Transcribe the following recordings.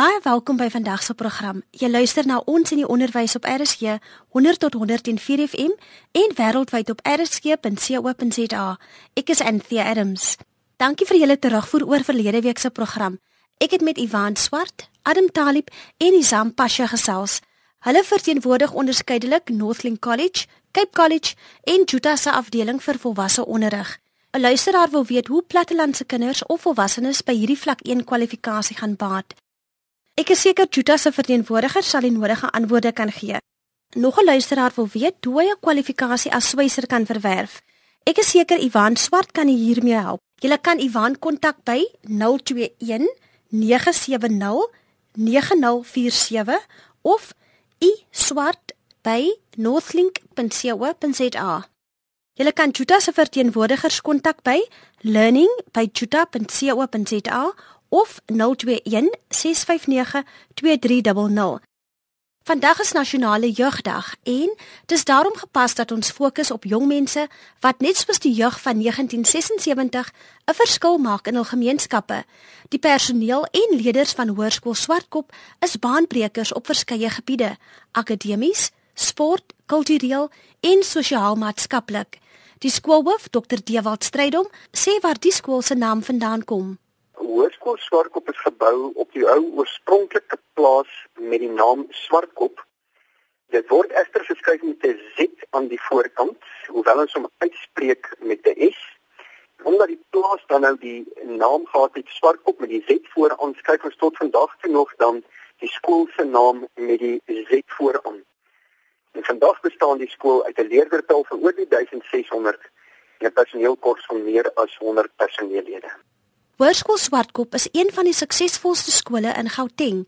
Baie welkom by vandag se program. Jy luister na ons in die onderwys op RSG 100 tot 104 FM en wêreldwyd op rsg.co.za. Ek is Anthea Adams. Dankie vir julle terugvoer oor verlede week se program. Ek het met Ivan Swart, Adam Talib en Isam Pasha gesels. Hulle verteenwoordig onderskeidelik Northlink College, Cape College en Juta se afdeling vir volwasse onderrig. 'n Luisteraar wil weet hoe plattelandse kinders of volwassenes by hierdie vlak 1 kwalifikasie gaan baat. Ek is seker Juta se verteenwoordiger sal die nodige antwoorde kan gee. Nog 'n luisteraar wil weet hoe hy 'n kwalifikasie as swyser kan verwerf. Ek is seker Ivan Swart kan hiermee help. Jy kan Ivan kontak by 021 970 9047 of i swart by northlink.co.za. Jy kan Juta se verteenwoordigers kontak by learning@juta.co.za of 021 659 2300. Vandag is nasionale jeugdag en dis daarom gepas dat ons fokus op jong mense wat net soos die jeug van 1976 'n verskil maak in hul gemeenskappe. Die personeel en leerders van Hoërskool Swartkop is baanbrekers op verskeie gebiede: akademies, sport, kultureel en sosiaal-maatskaplik. Die skoolhoof, Dr. Dewald Strydom, sê waar die skool se naam vandaan kom. Hoërskool Swartkop is gebou op die ou oorspronklike plaas met die naam Swartkop. Dit word egter geskryf met 'n Z aan die voorkant, hoewel ons hom uitspreek met 'n S. Omdat die plaas dan nou die naam gehad het Swartkop met die Z vooraan, skryf ons tot vandag toe nog dan die skool se naam met die Z vooraan. En vandag bestaan die skool uit 'n leerdertal van oor die 1600 en 'n personeelkorps van meer as 100 personeellede. Hoërskool Swartkop is een van die suksesvolste skole in Gauteng.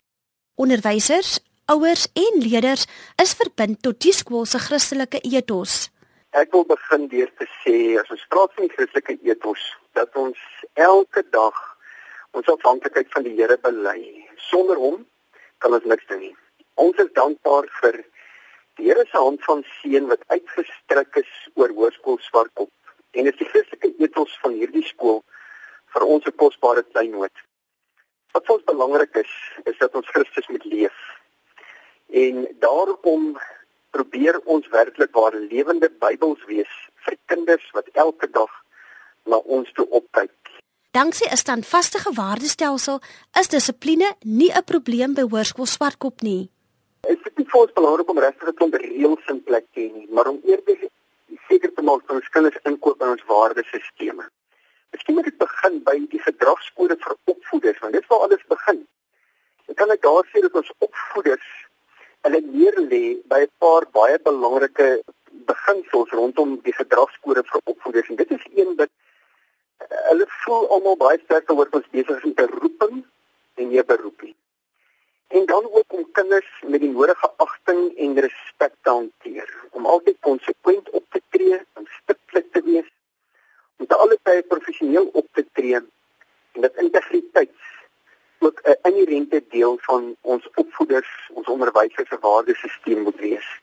Onderwysers, ouers en leerders is verbind tot die skool se Christelike ethos. Ek wil begin deur te sê as ons praat van die Christelike ethos, dat ons elke dag ons afhanklikheid van die Here bely. Sonder hom kan ons niks doen nie. Ons is dankbaar vir die Here se hand van seën wat uitgestrek is oor Hoërskool Swartkop. En dit is die Christelike ethos van hierdie skool vir ons 'n kosbare kleinoot. Wat vir ons belangrik is, is dat ons Christus moet leef. En daarom probeer ons werklik waar lewende Bybels wees vir kinders wat elke dag na ons toe opkyk. Danksy 'n standvaste waardestelsel is dissipline nie 'n probleem by Hoërskool Swartkop nie. Dit is nie vir ons belangrik om regtig 'n klomp reëls in plek te hê nie, maar om eerder seker te maak dat ons kinders inkoop in ons waardesisteme. Miskien moet ek begin by die gedragskode vir opvoeders, want dit is waar alles begin. Ek kan net daar sê dat ons opvoeders hulle leer lê by 'n paar baie belangrike beginsels rondom die gedragskode vir opvoeders en dit is een wat uh, hulle voel almal baie sterk oor ons besig is met 'n roeping en nie beroepie. En dan ook om kinders met die nodige agting en respek te hanteer, om altyd konsekwent op te tree en stiptelik te wees om te alle tye professioneel op te tree en dat integriteit ook 'n inherente deel van ons opvoeders, ons onderwysers se waardesisteem moet wees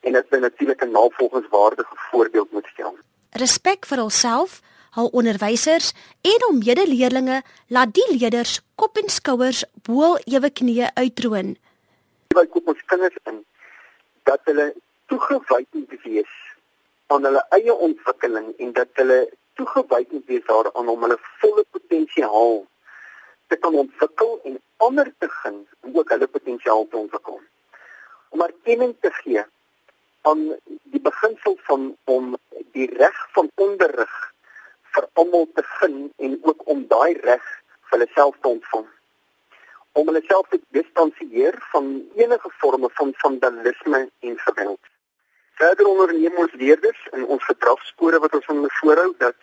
en dat hulle natuurlik 'n navolgingswaardige voorbeeld moet stel. Respek vir hulself, hul onderwysers en hul medeleerlinge laat die leerders kop en skouers bo ewe knieë uitdroon. Wy koop ons kinders in dat hulle toegewyd moet wees aan hulle eie ontwikkeling en dat hulle toegewy moet wees daaraan om hulle volle potensiaal te kan ontwikkel en ander te gun om ook hulle potensiaal te ontwikkel. Om erkenning te gee aan die beginsel van om die reg van onderrig vir almal te gun en ook om daai reg vir hulle self te ontvang. Om hulle self te distansieer van enige vorme van vandalisme en geweld. Verder onderneem ons leerders in ons gedragskode wat ons van voorhou dat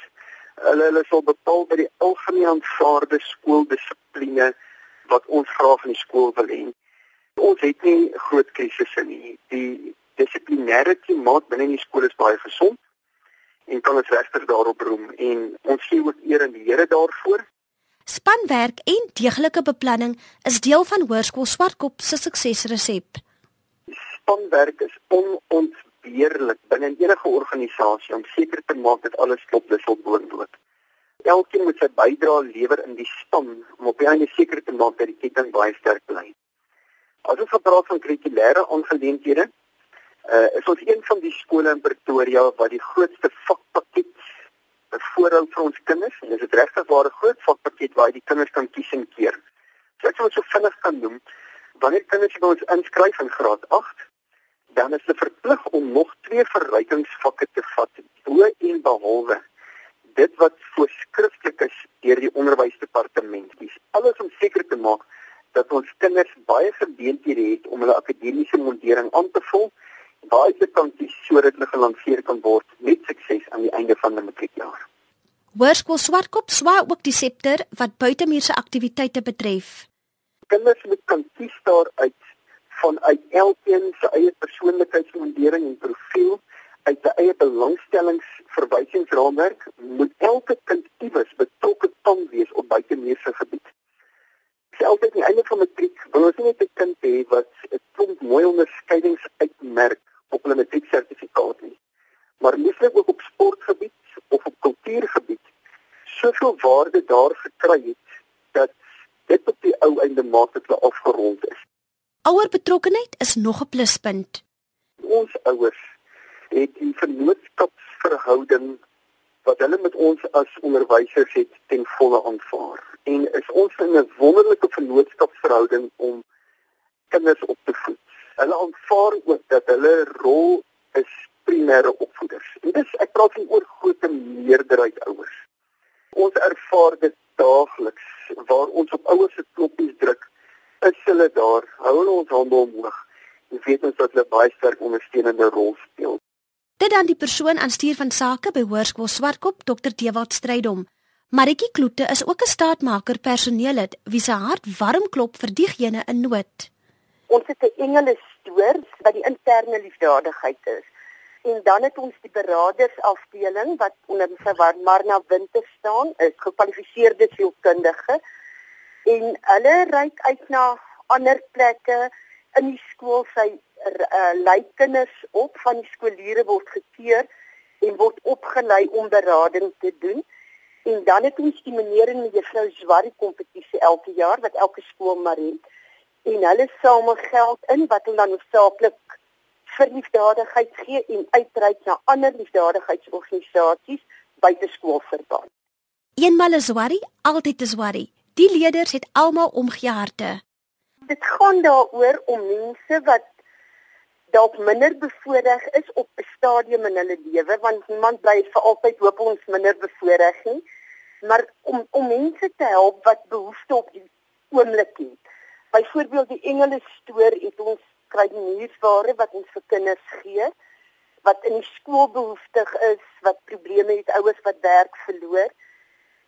hulle hulle sal bepaal by die algemeen aanvaarde skooldissipline wat ons graag in die skool wil hê. Ons het nie groot krisisse nie. Die dissiplinêre klimaat binne die skool is baie gesond en kan ons regtig daarop roem en ons sien ook eer aan die Here daarvoor. Spanwerk en deeglike beplanning is deel van Hoërskool Swartkop se suksesresep. Spanwerk is onont beheerlik binne enige organisasie om seker te maak dat alles klop dis op boondood. Elkeen moet sy bydrae lewer in die span om op die einde seker te maak dat die ketting baie sterk bly. As ons praat van kurrikulêre aangeleenthede, uh, is ons een van die skole in Pretoria wat die grootste vakpakket voorhou vir ons kinders en dis 'n regtig ware groot vakpakket waar die kinders kan kies en keer. So ek sou so vinnig kan noem, wanneer kinders by ons inskryf in graad 8, dan is hulle verplig om nog twee verrykingsvakke te vat bo en behalwe dit wat voorskrifklik is deur die onderwysdepartement. Dis alles om seker te maak dat ons kinders baie geleenthede het om hulle akademiese mondering aan te vul baie se kanties sodat hulle gelanseer kan word met sukses aan die einde van die matriekjaar. Hoërskool Swartkop swaai ook die septer wat buitemuurse aktiwiteite betref. Kinders moet kan kies daaruit vanuit elkeen se eie persoonlikheidsmondering en profiel uit sy eie belangstellingsverwysingsraamwerk moet elke kind iewers betrokke kan wees op buitemuurse gebied. Selfs aan die einde van matriek wil ons net 'n kind hê wat 'n klomp mooi onderskeidings uitmerk op hulle matrieksertifikaat nie. Maar lieflik ook op sportgebied of op kultuurgebied soveel waarde daar gekry het dat dit op die ou einde maak dat hulle afgerond is. Ouer betrokkenheid is nog 'n pluspunt. Ons ouers het die vennootskapsverhouding wat hulle met ons as onderwysers het ten volle aanvaar. En is ons in 'n wonderlike vennootskapsverhouding om kinders op te voed. Hulle aanvaar ook dat hulle rol is primêre opvoeders. En dis ek praat van oor groot meerderheid ouers. Ons ervaar dit daagliks waar ons op ouers se knoppies druk, is hulle daar, hou hulle ons hande omhoog. Ons weet ons dat hulle baie sterk ondersteunende rol speel. Dit dan die persoon aan stuur van sake by Hoërskool Swartkop, Dr. Dewald Strydom. Maritjie Kloete is ook 'n staatmaker personeel het wie se hart warm klop vir diegene in nood. Ons het 'n engele stoor wat die interne liefdadigheid is. En dan het ons die beradersafdeling wat onder mevrou Marna Winter staan, is gekwalifiseerde sielkundige en hulle reik uit na ander plekke in die skool sy uh, lei kinders op van die skooliere word gekeur en word opgelei om berading te doen. En dan het ons die meneer en mevrou Zwarri kompetisie elke jaar wat elke skool maar het en hulle samel geld in wat hulle dan hoofsaaklik vir liefdadigheid gee en uitreik na ander liefdadigheidsorganisasies buite skoolverband. Eenmal 'n Zwarri, altyd 'n Zwarri. Die leerders het almal omgee harte. Dit gaan daaroor om mense wat dalk minder bevoordeel is op 'n stadium in hulle lewe want niemand bly vir altyd hoop ons minder bevoordeel nie maar om om mense te help wat behoefte op die oomblik het Byvoorbeeld die engele stoor het ons kry nuusware wat ons vir kinders gee wat in die skool behoeftig is, wat probleme het, ouers wat werk verloor.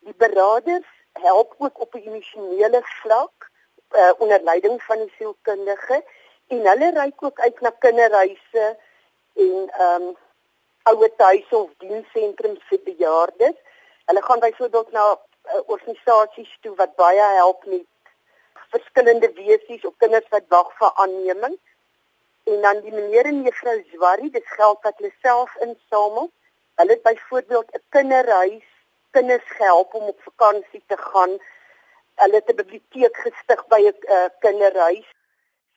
Die beraders help ook op 'n emosionele vlak uh, onder leiding van die sielkundige en hulle ry ook uit na kinderhuise en ehm um, ouer huise of dienssentrums vir bejaardes. Hulle gaan byvoorbeeld na uh, organisasies toe wat baie help met verskillende wesies of kinders wat wag vir aanneming. En dan die meneer en mevrou Zwarri, dit geld wat hulle self insamel. Hulle het byvoorbeeld 'n kinderhuis, kinders gehelp om op vakansie te gaan. Hulle het 'n biblioteek gestig by 'n uh, kinderhuis.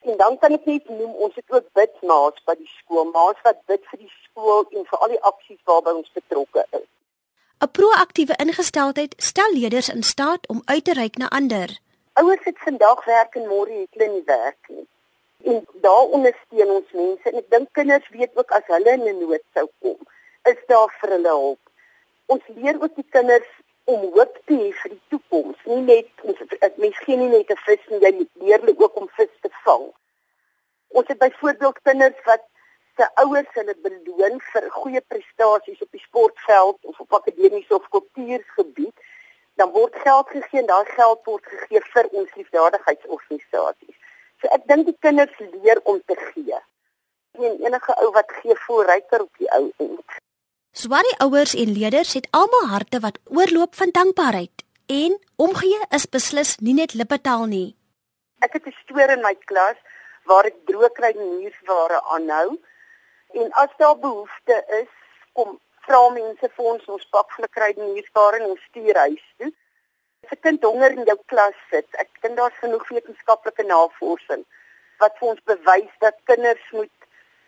En dan kan ek net noem ons het ook bidmaas by die skool, maas wat bid vir die skool en vir al die aksies waarby ons betrokke is. 'n Proaktiewe ingesteldheid stel leerders in staat om uit te reik na ander. Ouers het vandag werk en môre het hulle nie werk nie. En daar ondersteun ons mense en ek dink kinders weet ook as hulle in 'n nood sou kom, is daar vir hulle hulp. Ons leer ook die kinders om hoop te hê vir die toekoms. Nie net ons ek mens gee nie net 'n vis nie, jy leer hulle ook om vis te vang. Ons het byvoorbeeld kinders wat se ouers hulle beloon vir goeie prestasies op die sportveld of op akademiese of kultuurgebied dan word geld gegee en daai geld word gegee vir ons liefdadigheidsorganisasies. So ek dink die kinders leer om te gee. En enige ou wat gee voel ryker op die ou end. Swarie ouers en leerders het almal harte wat oorloop van dankbaarheid en omgee is beslis nie net lippetaal nie. Ek het 'n storie in my klas waar ek droogkry nuusware aanhou en as daar behoefte is, kom vra mense vir ons ons pak vir kry die nuuskare en ons stuur huis toe. As 'n kind honger in jou klas sit, ek dink daar's genoeg wetenskaplike navorsing wat vir ons bewys dat kinders moet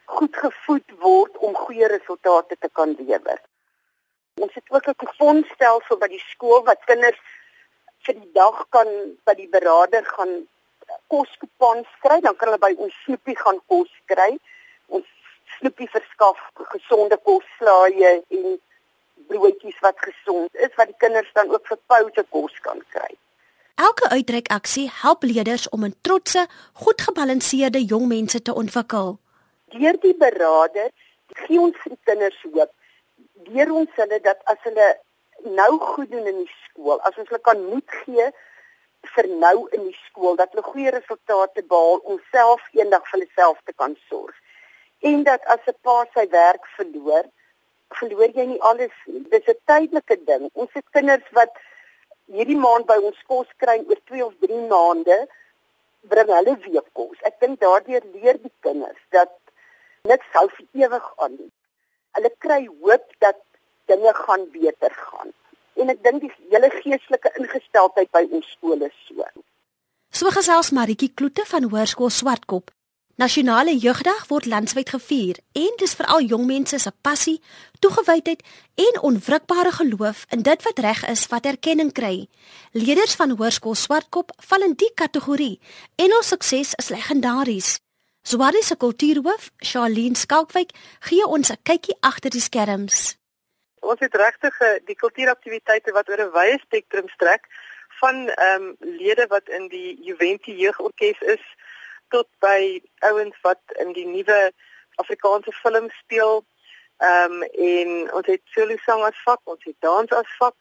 goed gevoed word om goeie resultate te kan lewer. Ons het ook 'n kuponstelsel by die skool wat kinders vir die dag kan by die beraader gaan koskupons kry, dan kan hulle by ons snoepie gaan kos kry. Ons snoepie verskaf gesonde kosslaaie en broodjies wat gesond is wat die kinders dan ook vir poute kos kan kry. Elke uitreikaksie help leerders om 'n trotse, goed gebalanseerde jong mense te ontwikkel. Deur die beraader gee ons vir die kinders hoop. Deur ons hulle dat as hulle nou goed doen in die skool, as ons hulle kan moed gee vir nou in die skool dat hulle goeie resultate behaal om self eendag vir hulle self te kan sorg. En dat as 'n pa sy werk verloor, verloor jy nie alles nie. Dis 'n tydelike ding. Ons het kinders wat hierdie maand by ons kos kry oor 2 of 3 maande bring hulle weer kos. Ek dink daardeur leer die kinders dat niks hou vir ewig aan nie. Hulle kry hoop dat dinge gaan beter gaan. En ek dink die hele geestelike ingesteldheid by ons skole so. So gesels Maritjie Kloete van Hoërskool Swartkop. Nasionale Jeugdag word landwyd gevier en dis veral jong mense se passie, toegewydheid en onwrikbare geloof in dit wat reg is wat erkenning kry. Leerders van Hoërskool Swartkop val in die kategorie en ons sukses is legendaries. Swari se kultuurhoof, Charlene Skalkwyk, gee ons 'n kykie agter die skerms. Ons het regtig eh, die kultuuraktiwiteite wat oor 'n wye spektrum strek van ehm um, lede wat in die Juventus jeugorkes is tot by ouens wat in die nuwe Afrikaanse film speel. Ehm um, en ons het solo sang as vak, ons het dans as vak,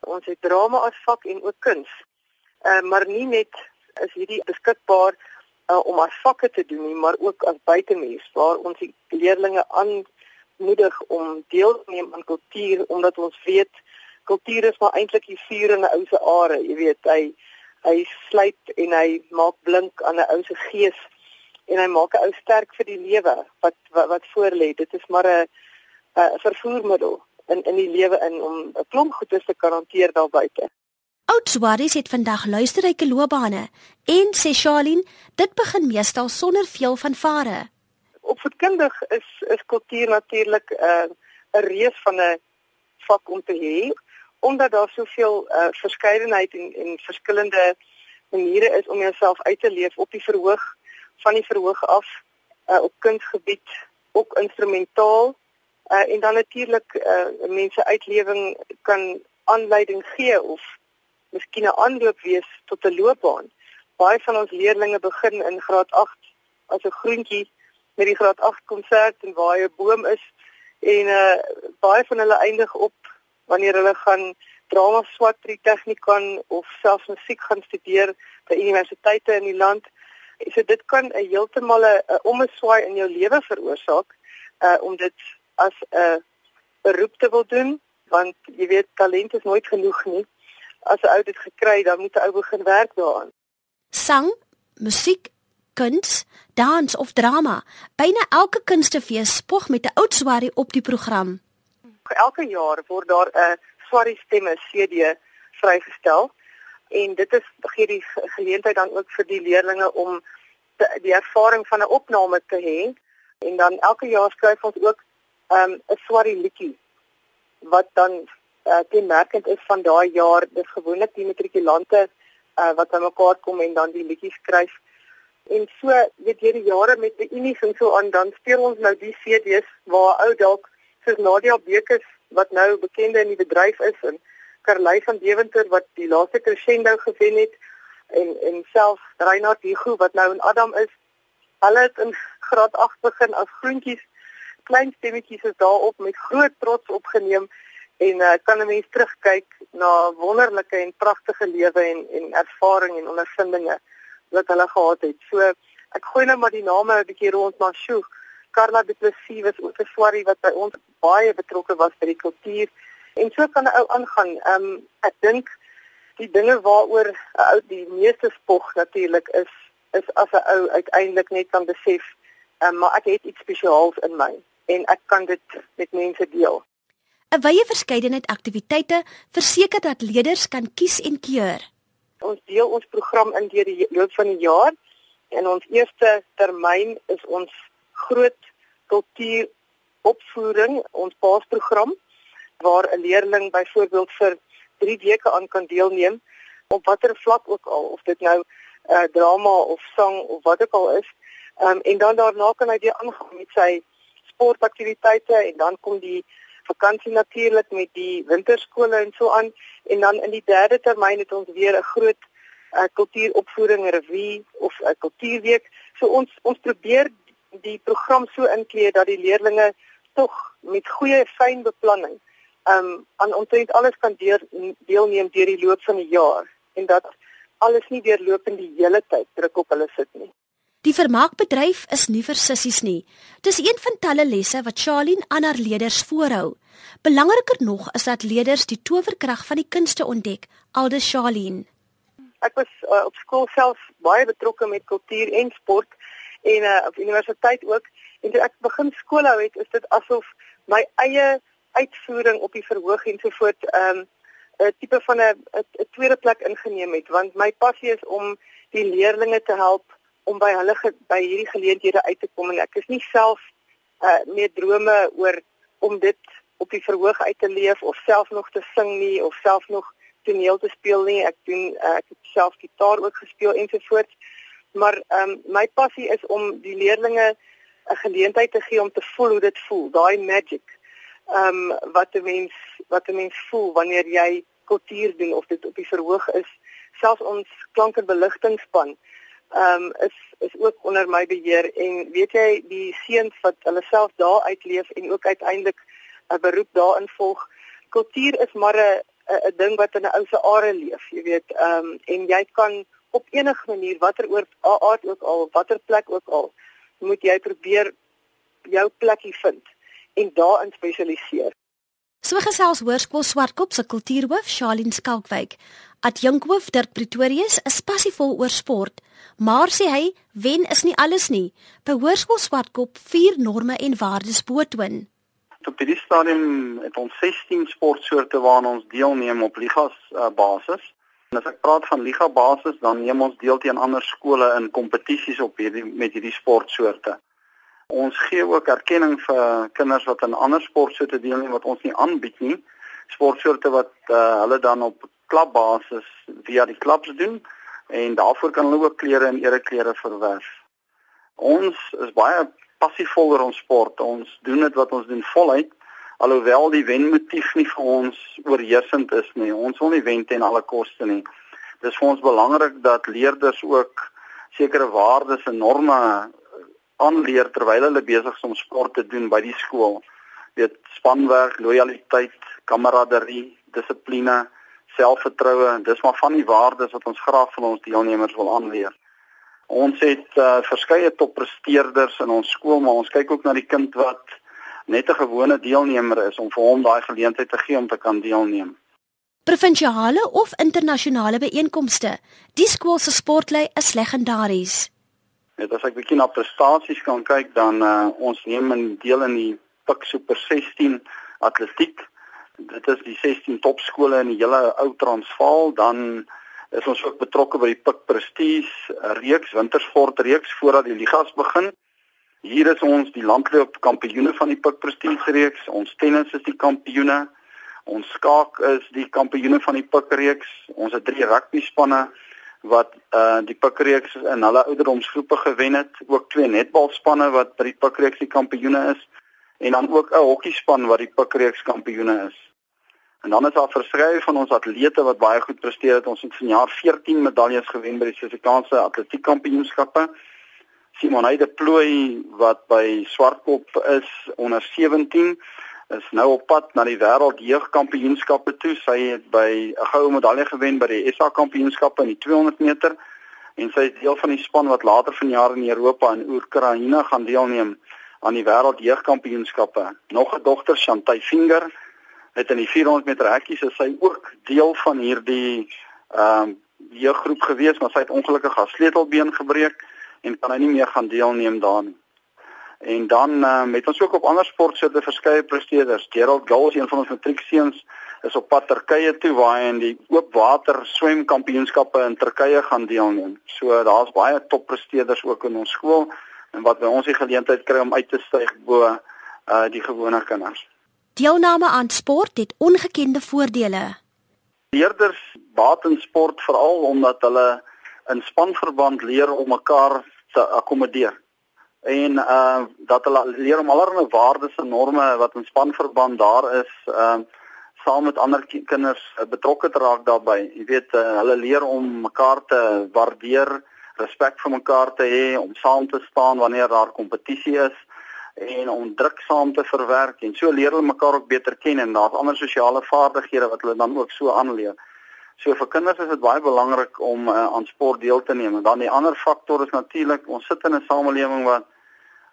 ons het drama as vak en ook kuns. Ehm uh, maar nie net is hierdie beskikbaar uh, om as vakke te doen nie, maar ook as buitemuur waar ons die leerders aanmoedig om deel te neem aan kultuur omdat ons weet kultuur is maar eintlik die vuur in 'n ou se are, jy weet, hy hy sluit en hy maak blink aan 'n ou se gees en hy maak 'n ou sterk vir die lewe wat wat, wat voorlê. Dit is maar 'n 'n vervoermiddel in in die lewe in om 'n klomp goedes te kan hanteer daar buite. Oudswaries het vandag luisterryke loopbane en sê Charlene, dit begin meestal sonder veel vanvare. Opvoedkundig is is kultuur natuurlik 'n uh, 'n reus van 'n vak om te hê omdat daar soveel uh, verskeidenheid en en verskillende maniere is om jouself uit te leef op die verhoog van die verhoog af uh, op kunsgebied, ook instrumentaal uh, en dan natuurlik uh, mense uitlewing kan aanleiding gee of miskien 'n aanloop wees tot 'n loopbaan. Baie van ons leerders begin in graad 8 as 'n groentjie met die graad 8 konsert en waar 'n boom is en uh baie van hulle eindig op wanneer hulle gaan drama swatri tegnikan of selfs musiek gaan studeer by universiteite in die land. So dit kan 'n heeltemal 'n omeswaai in jou lewe veroorsaak uh om dit as 'n beroep te wil doen want jy weet talent is nooit genoeg nie as 'n ou dit gekry, dan moet 'n ou begin werk daaraan. Sang, musiek, kuns, dans of drama. Byna elke kunstefees spog met 'n oud swarie op die program. Elke jaar word daar 'n swarie stemme CD vrygestel en dit is gee die geleentheid dan ook vir die leerders om te, die ervaring van 'n opname te hê en dan elke jaar skryf ons ook ehm, 'n um, swarie liedjie wat dan uh, kenmerkend is van daai jaar. Dis gewoonlik die matrikulante uh, wat bymekaar kom en dan die liedjies skryf. En so weet jy die jare met die unies en so aan dan speel ons nou die CD's waar ou dalk soos Nadia Bekes wat nou bekende in die bedryf is en Karley van Deventer wat die laaste crescendo gewen het en en self Reinhard Hugo wat nou in Adam is hulle het in graad 8 begin as groentjies. Klein stemmetjies is daarop met groot trots opgeneem en uh, kan 'n mens terugkyk na wonderlike en pragtige lewe en en ervaring en ondervindinge wat hulle gehad het. So ek gooi nou maar die name 'n bietjie rond maar sjoe. Carla Du Plessis was ook 'n swarie wat by ons baie betrokke was by die kultuur en so kan 'n ou aangaan. Ehm um, ek dink die dinge waaroor 'n ou die meeste spog natuurlik is is as 'n ou uiteindelik net kan besef, um, maar ek het iets spesiaals in my en ek kan dit met mense deel. 'n Wye verskeidenheid aktiwiteite verseker dat leerders kan kies en keur. Ons deel ons program in deur die loop van die jaar. En ons eerste termyn is ons groot kultuur opvoering, ons paasprogram waar 'n leerling byvoorbeeld vir 3 weke aan kan deelneem op watter vlak ook al of dit nou uh, drama of sang of wat ook al is. Um, en dan daarna kan hy weer aangaan met sy sportaktiwiteite en dan kom die vakansie natuurlik met die winterskole en so aan en dan in die derde termyn het ons weer 'n groot uh, kultuuropvoering revue of 'n uh, kultuurweek. So ons ons probeer die program so inkleed dat die leerders tog met goeie fyn beplanning um aan omtrent alles kan deur, deelneem deur die loop van die jaar en dat alles nie deurlopend die hele tyd druk op hulle sit nie. Die vermaakbedryf is nie vir sissies nie. Dis een van talle lesse wat Charlene aan haar leerders voorhou. Belangriker nog is dat leerders die towerkrag van die kunste ontdek, aldus Charlene. Ek was uh, op skool self baie betrokke met kultuur en sport en uh, op universiteit ook. En toe ek begin skool hou het, is dit asof my eie uitvoering op die verhoog en so voort ehm um, 'n tipe van 'n 'n tweede plek ingeneem het want my passie is om die leerders te help om by hulle ge, by hierdie geleenthede uit te kom. En ek is nie self uh meer drome oor om dit op die verhoog uit te leef of self nog te sing nie of self nog toneel te speel nie. Ek doen uh, ek het self gitaar ook gespeel ensovoorts. Maar ehm um, my passie is om die leerders 'n geleentheid te gee om te voel hoe dit voel daai magic ehm um, wat 'n mens wat 'n mens voel wanneer jy kultuur doen of dit op die verhoog is. Selfs ons klank en beligtingspan ehm um, is is ook onder my beheer en weet jy die seuns wat hulle self daar uitleef en ook uiteindelik 'n beroep daarin volg kultuur is maar 'n 'n ding wat in 'n ou se are leef jy weet ehm um, en jy kan op enige manier watter oor aard ook al watter plek ook al moet jy probeer jou plekkie vind en daarin spesialiseer. So gesels Hoërskool Swartkop se kultuurhoof Shalien Skalkwyk. Adjunkhoof Dirk Pretorius is passievol oor sport, maar sê hy wen is nie alles nie. By Hoërskool Swartkop vier norme en waardes boetoon. Op hierdie stadium het ons 16 sportsoorte waaraan ons deelneem op ligas uh, basis. En as ek praat van liga basis, dan neem ons deel teen ander skole in kompetisies op hierdie met hierdie sportsoorte. Ons gee ook erkenning vir kinders wat aan ander sportsoorte deelneem wat ons nie aanbied nie. Sportsoorte wat uh, hulle dan op klubbasis via die klubs doen en daarvoor kan hulle ook klere en ereklere verwerf. Ons is baie passievol oor ons sport. Ons doen dit wat ons doen voluit alhoewel die wenmotief nie vir ons oorheersend is nie. Ons wil nie wen ten alle koste nie. Dis vir ons belangrik dat leerders ook sekere waardes en norme aanleer terwyl hulle besig is om sport te doen by die skool. Weet spanwerk, lojaliteit, kameraderie, dissipline, selfvertroue, dis maar van die waardes wat ons graag van ons deelnemers wil aanleer. Ons het uh, verskeie toppresteerders in ons skool, maar ons kyk ook na die kind wat net 'n gewone deelnemer is om vir hom daai geleentheid te gee om te kan deelneem. Provinsiale of internasionale byeenkomste, die skool se sportlei is legendaries. Net as ek bietjie na prestasies kan kyk dan uh, ons neem in deel in die Pik Super 16 atletiek. Dit is die 16 topskole in die hele ou Transvaal. Dan is ons ook betrokke by die Pik Prestige reeks wintersport reeks voordat die ligas begin. Hier is ons die landloop kampioene van die Pik Prestige reeks. Ons tennis is die kampioene. Ons skaak is die kampioene van die Pik reeks. Ons het drie rugby spanne wat uh die Pikreeks in hulle ouderdomsgroepe gewen het, ook twee netbalspanne wat by die Pikreeks die kampioene is en dan ook 'n hokkiespan wat die Pikreeks kampioene is. En dan is daar verskeie van ons atlete wat baie goed presteer het. Ons het vanjaar 14 medaljes gewen by die Suid-Afrikaanse Atletiek Kampioenskappe. Simon Heide Plooi wat by Swartkop is onder 17 is nou op pad na die wêreld jeugkampioenskappe toe. Sy het by 'n goue medalje gewen by die SA kampioenskappe in die 200 meter en sy is deel van die span wat later vanjaar in Europa en Oekraïne gaan deelneem aan die wêreld jeugkampioenskappe. Nog 'n dogter, Shantai Finger, het in die 400 meter hekkies is sy ook deel van hierdie ehm um, jeuggroep gewees, maar sy het ongelukkig haar sleutelbeen gebreek en kan hy nie meer gaan deelneem daarin. En dan uh, met ons ook op ander sportsoorte verskeie presteerders. Gerald Gals, een van ons matriekseuns, is op pad Turkye toe waar hy in die oop water swemkampioenskappe in Turkye gaan deelneem. So daar's baie toppresteerders ook in ons skool en wat by ons die geleentheid kry om uit te styg bo uh die gewone kinders. Deelname aan sport het ongekende voordele. Leerders baat in sport veral omdat hulle in spanverband leer om mekaar te akkommodeer en uh dat hulle leer om allerlei waardes en norme wat in spanverband daar is uh saam met ander kinders uh, betrokke te raak daarbey. Jy weet uh, hulle leer om mekaar te waardeer, respek vir mekaar te hê, om saam te staan wanneer daar kompetisie is en om druk saam te verwerk en so leer hulle mekaar ook beter ken en daar's ander sosiale vaardighede wat hulle dan ook so aanleer. So vir kinders is dit baie belangrik om uh, aan sport deel te neem. En dan die ander faktor is natuurlik ons sit in 'n samelewing waar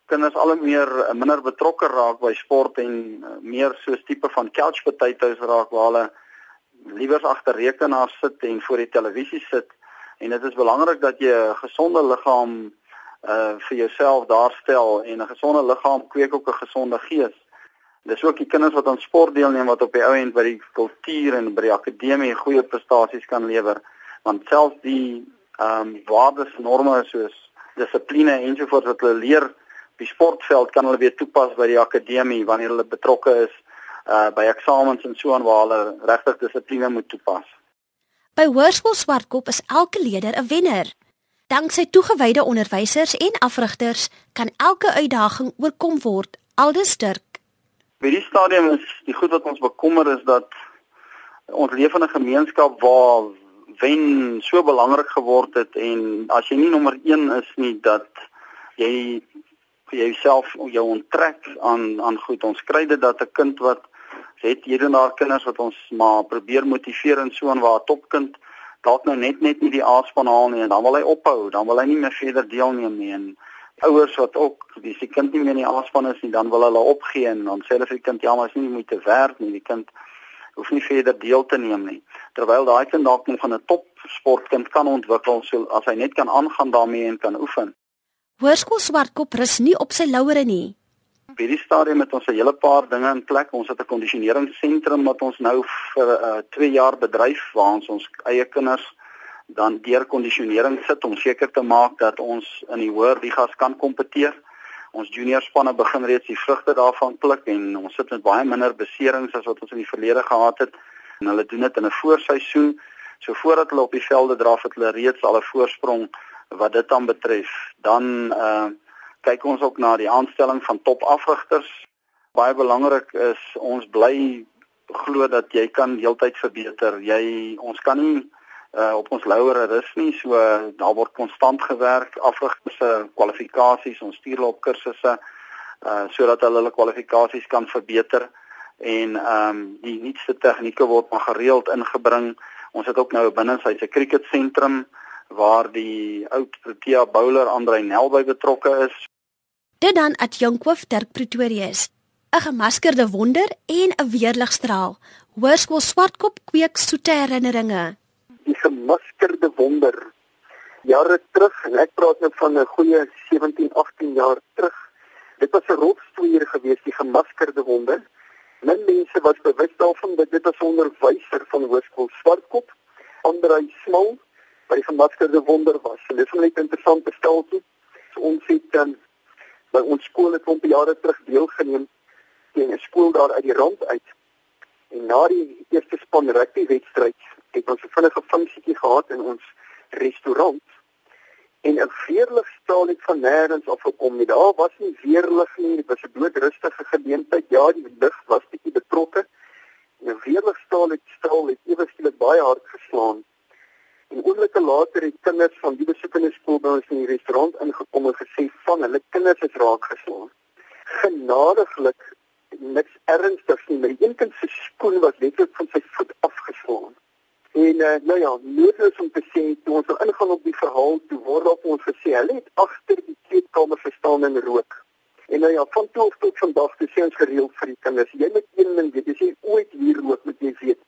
kinders al hoe meer uh, minder betrokke raak by sport en uh, meer soos tipe van couch potatoes raak waar hulle liewer agter rekenaars sit en voor die televisie sit. En dit is belangrik dat jy 'n gesonde liggaam uh vir jouself daarstel en 'n gesonde liggaam kweek ook 'n gesonde gees. Dis ook die kinders wat aan sport deelneem wat op die ou end by die kultuur en by die akademie goeie prestasies kan lewer. Want selfs die ehm um, waardes norme soos dissipline ensovoorts wat hulle leer op die sportveld kan hulle weer toepas by die akademie wanneer hulle betrokke is uh by eksamens en so aan waar hulle regtig dissipline moet toepas. By Hoërskool Swartkop is elke leerder 'n wenner. Danksy toegewyde onderwysers en afrigters kan elke uitdaging oorkom word. Aldus Dirk By die stadium is die goed wat ons bekommer is dat ons lewende gemeenskap waar wen so belangrik geword het en as jy nie nommer 1 is nie dat jy jouself jou onttrek aan aan goed ons kry dit dat 'n kind wat het hierdie daar kinders wat ons maar probeer motiveer en so en waar 'n topkind dalk nou net net nie die aanspan haal nie en dan wil hy ophou dan wil hy nie meer verder deelneem nie en ouers wat ook die se kind nie meer in die aanspan is nie, dan wil hulle opgee en dan sê hulle vir die kind ja, maar is nie moeite werd nie. Die kind hoef nie verder deel te neem nie. Terwyl daai kind dalk nog van 'n top sportkind kan ontwikkel so as hy net kan aangaan daarmee en kan oefen. Hoërskool Swartkop rus nie op sy lauere nie. By die stadium het ons 'n hele paar dinge in plek. Ons het 'n kondisioneringsentrum wat ons nou vir 'n uh, 2 jaar bedryf waar ons ons eie kinders dan deur kondisionering sit om seker te maak dat ons in die hoër ligas kan kompeteer. Ons junior spanne begin reeds die vrugte daarvan pluk en ons sit met baie minder beserings as wat ons in die verlede gehad het. En hulle doen dit in 'n voorseisoen. So voordat hulle op die velde draf het hulle reeds al 'n voorsprong wat dit dan betref. Dan uh kyk ons ook na die aanstelling van topafrigters. Baie belangrik is ons bly glo dat jy kan heeltyd verbeter. Jy ons kan nie uh, op ons louere rus nie. So uh, daar word konstant gewerk, afrigters se kwalifikasies, ons stuur hulle op kursusse uh sodat hulle hulle kwalifikasies kan verbeter en ehm um, die nuutste tegnieke word maar gereeld ingebring. Ons het ook nou 'n binnesyse cricket sentrum waar die oud Protea bowler Andrei Nel by betrokke is. Dit dan at Jonkwif Dirk Pretorius. 'n Gemaskerde wonder en 'n weerligstraal. Hoërskool Swartkop kweek soete herinneringe die gemaskerde wonder. Jare terug, en ek praat nou van 'n goeie 17, 18 jaar terug. Dit was 'n rotstoeier geweest, die gemaskerde wonder. Min mense was bewus daarvan dat dit 'n onderwyser van Hoërskool Swartkop, Andrei Smal, by die gemaskerde wonder was. En dit is net 'n interessante stelseltjie. So ons het dan by ons skool het ons jare terug deelgeneem teen 'n skool daar uit die rand uit. En na die eerste span rugby wedstryd het ons 'n vinnige funksietjie gehad in ons restaurant en 'n veerligstraal het van nêrens af gekom nie. Daar was nie weerlig nie, dit was 'n doodrustige geleentheid. Ja, die lig was bietjie betrokke. 'n Weerligstraal het straal het ewe skielik baie hard geslaan. En oomblikke later het kinders van die besoekende skool by ons in die restaurant ingekom en gesê van hulle kinders is raak geslaan. Genadiglik niks ernstigs nie, maar een kind se skoen was letterlik van sy voet afgeslaan. En uh, nou ja, noodloos om te sê toe ons er ingaan op die verhaal, toe word op ons gesê hulle het agter die kleedkamer gestaan en rook. En nou ja, van toe af tot vandag te sê ons gereeld vir die kinders, jy moet een ding weet, as jy ooit hier rook, moet jy weet,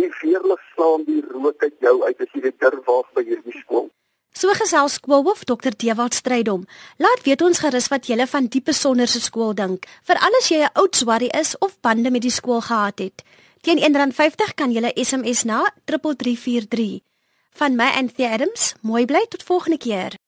die veerlig slaan die rook uit jou uit as jy dit durf waag by hierdie skool. So gesels skoolhoof Dr. Dewald Strydom. Laat weet ons gerus wat jy van die besonderse skool dink. Vir alles jy 'n oud swarrie is of bande met die skool gehad het. Teen R1.50 kan jy SMS na 3343. Van my Anthea Adams, mooi bly tot volgende keer.